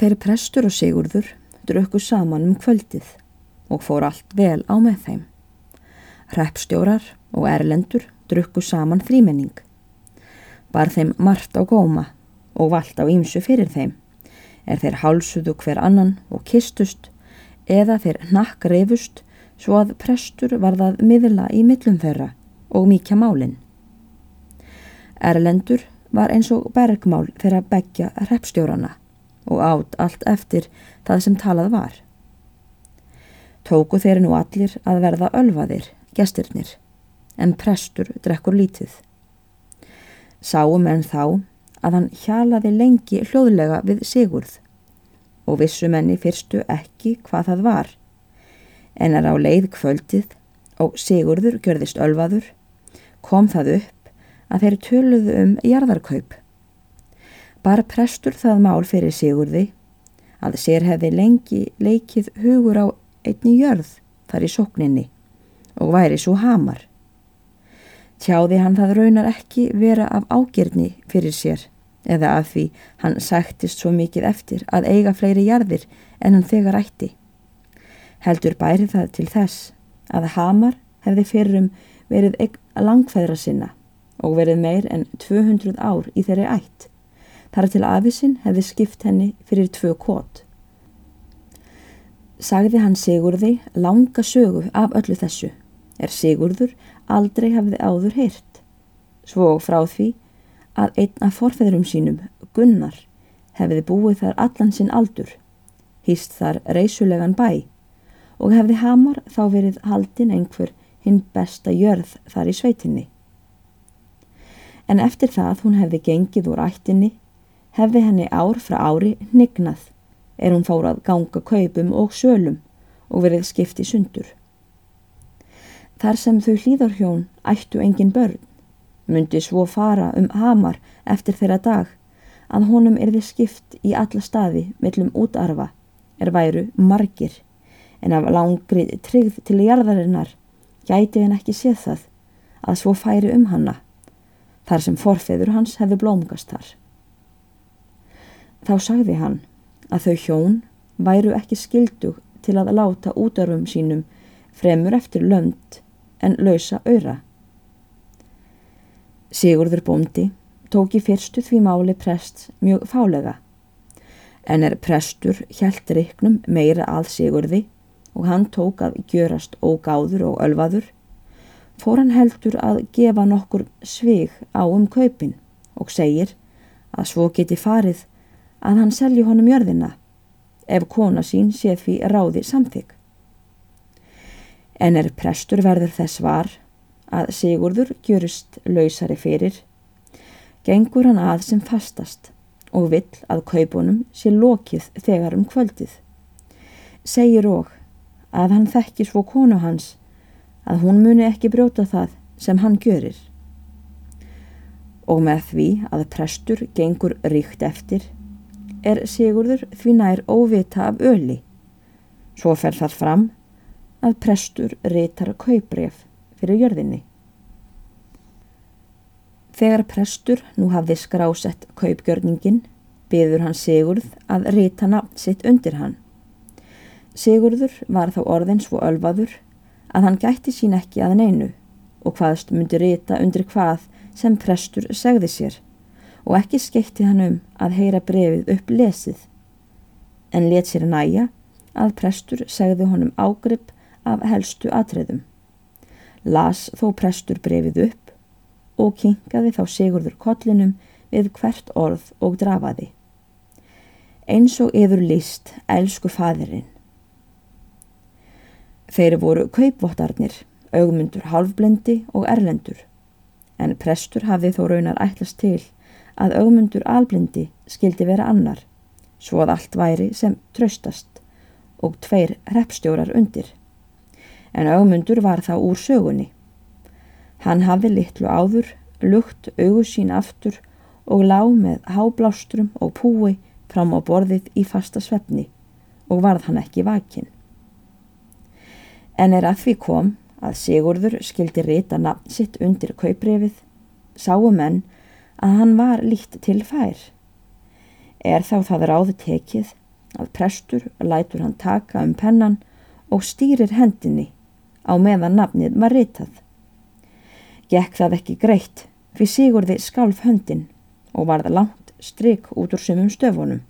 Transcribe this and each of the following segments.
Þeir prestur og Sigurður drukku saman um kvöldið og fór allt vel á með þeim. Reppstjórar og erlendur drukku saman þrýmenning. Bar þeim margt á góma og vald á ímsu fyrir þeim, er þeir hálsuðu hver annan og kistust eða þeir nakk reyfust svo að prestur varðað miðla í millum þeirra og mikja málinn. Erlendur var eins og bergmál þeirra begja reppstjórana og átt allt eftir það sem talað var. Tóku þeir nú allir að verða ölvaðir, gestirnir, en prestur drekkur lítið. Sáum en þá að hann hjalaði lengi hljóðlega við Sigurð og vissu menni fyrstu ekki hvað það var, en er á leið kvöldið og Sigurður gjörðist ölvaður, kom það upp að þeir töluðu um jarðarkaup Bar prestur það mál fyrir Sigurði að sér hefði lengi leikið hugur á einni jörð þar í sókninni og væri svo hamar. Tjáði hann það raunar ekki vera af ágjörni fyrir sér eða af því hann sættist svo mikið eftir að eiga fleiri jarðir en hann þegar ætti. Heldur bæri það til þess að hamar hefði fyrrum verið langfæðra sinna og verið meir en 200 ár í þeirri ætt þar til afisinn hefði skipt henni fyrir tvö kót. Sagði hann Sigurði langa sögu af öllu þessu, er Sigurður aldrei hafði áður heyrt, svo frá því að einn af forfeðurum sínum, Gunnar, hefði búið þar allan sinn aldur, hýst þar reysulegan bæ og hefði hamar þá verið haldin einhver hinn besta jörð þar í sveitinni. En eftir það hún hefði gengið úr ættinni hefði henni ár frá ári nignað er hún fór að ganga kaupum og sölum og verið skipti sundur. Þar sem þau hlýðarhjón ættu engin börn, myndi svo fara um hamar eftir þeirra dag að honum erði skipt í alla staði mellum útarfa er væru margir en af langri tryggð til jarðarinnar gæti henn ekki séð það að svo færi um hanna þar sem forfeður hans hefði blómgast þar. Þá sagði hann að þau hjón væru ekki skildug til að láta útarfum sínum fremur eftir lönd en lausa öyra. Sigurður bóndi tók í fyrstu því máli prest mjög fálega en er prestur hjælt reiknum meira að Sigurði og hann tók að gjörast ógáður og ölvaður fór hann heldur að gefa nokkur svig á um kaupin og segir að svo geti farið að hann selji honum jörðina ef kona sín sé því ráði samþygg. En er prestur verður þess var að Sigurður gjörust lausari fyrir, gengur hann að sem fastast og vill að kaupunum sé lokið þegar um kvöldið. Segir og að hann þekki svo konu hans að hún muni ekki brjóta það sem hann gjörir. Og með því að prestur gengur ríkt eftir er Sigurður því nær óvita af öli. Svo fer það fram að prestur reytar kaupref fyrir jörðinni. Þegar prestur nú hafði skrásett kaupgjörningin, byður hann Sigurð að reyta nafn sitt undir hann. Sigurður var þá orðin svo ölvaður að hann gætti sín ekki að neinu og hvaðst myndi reyta undir hvað sem prestur segði sér og ekki skeitti hann um að heyra brefið upp lesið, en let sér næja að prestur segði honum ágrip af helstu atreðum. Las þó prestur brefið upp og kinkaði þá Sigurður kollinum við hvert orð og drafaði. Eins og yfir líst elsku fadirinn. Þeir voru kaupvottarnir, augmundur halfblendi og erlendur, en prestur hafði þó raunar ætlast til að augmundur alblindi skildi vera annar, svo að allt væri sem tröstast og tveir repstjórar undir. En augmundur var þá úr sögunni. Hann hafði litlu áður, lukt augu sín aftur og lág með háblástrum og púi fram á borðið í fasta svefni og varð hann ekki vakinn. En er að því kom að Sigurður skildi rita nafn sitt undir kauprefið, sáu menn að hann var líkt til fær. Er þá það ráð tekið að prestur lætur hann taka um pennan og stýrir hendinni á meðan nafnið var ritað. Gekk það ekki greitt fyrir Sigurði skalf höndin og varða langt stryk út úr sumum stöfunum.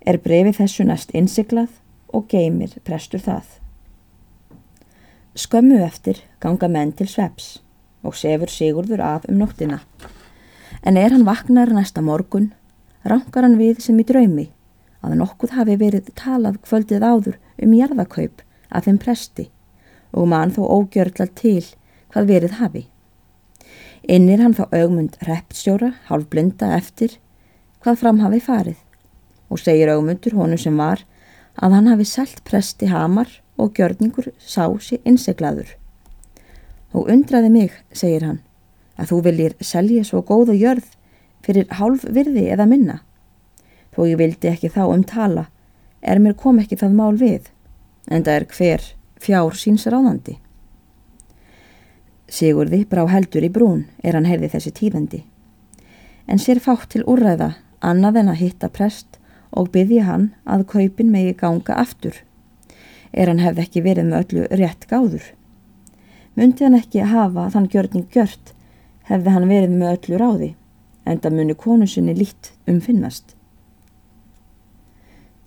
Er brefið þessu næst innsiklað og geymir prestur það. Skömmu eftir ganga menn til sveps og sefur Sigurður af um nóttina. En er hann vaknar næsta morgun, rankar hann við sem í draumi að nokkuð hafi verið talað kvöldið áður um jarðakaup af þeim presti og mann þó ógjörla til hvað verið hafi. Innir hann þá augmund reppstjóra, hálf blinda eftir hvað fram hafi farið og segir augmundur honu sem var að hann hafi sælt presti hamar og gjörningur sá sér innseglaður. Og undraði mig, segir hann, að þú viljir selja svo góða jörð fyrir hálf virði eða minna. Þó ég vildi ekki þá um tala, er mér kom ekki það mál við, en það er hver fjár síns ráðandi. Sigurði brá heldur í brún er hann heyrði þessi tíðandi. En sér fátt til úrræða annað en að hitta prest og byggja hann að kaupin megi ganga aftur. Er hann hefði ekki verið með öllu rétt gáður. Mundi hann ekki hafa þann gjörning gjört hefði hann verið með öllu ráði, enda muni konusinni lít umfinnast.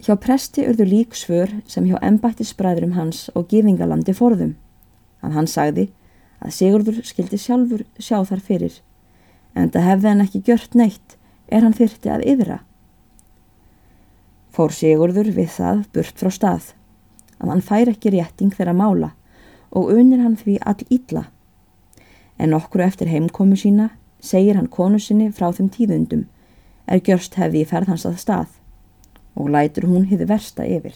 Hjá presti urðu lík svör sem hjá embættisbræðurum hans og gífingalandi forðum, að hann sagði að Sigurður skildi sjálfur sjá þar fyrir, enda hefði hann ekki gjört neitt er hann þyrti að yfira. Fór Sigurður við það burt frá stað, að hann fær ekki rétting þeirra mála og unir hann því all ítla. En okkur eftir heimkomu sína segir hann konu sinni frá þeim tíðundum er gjörst hefði í ferð hans að stað og lætur hún hiði versta yfir.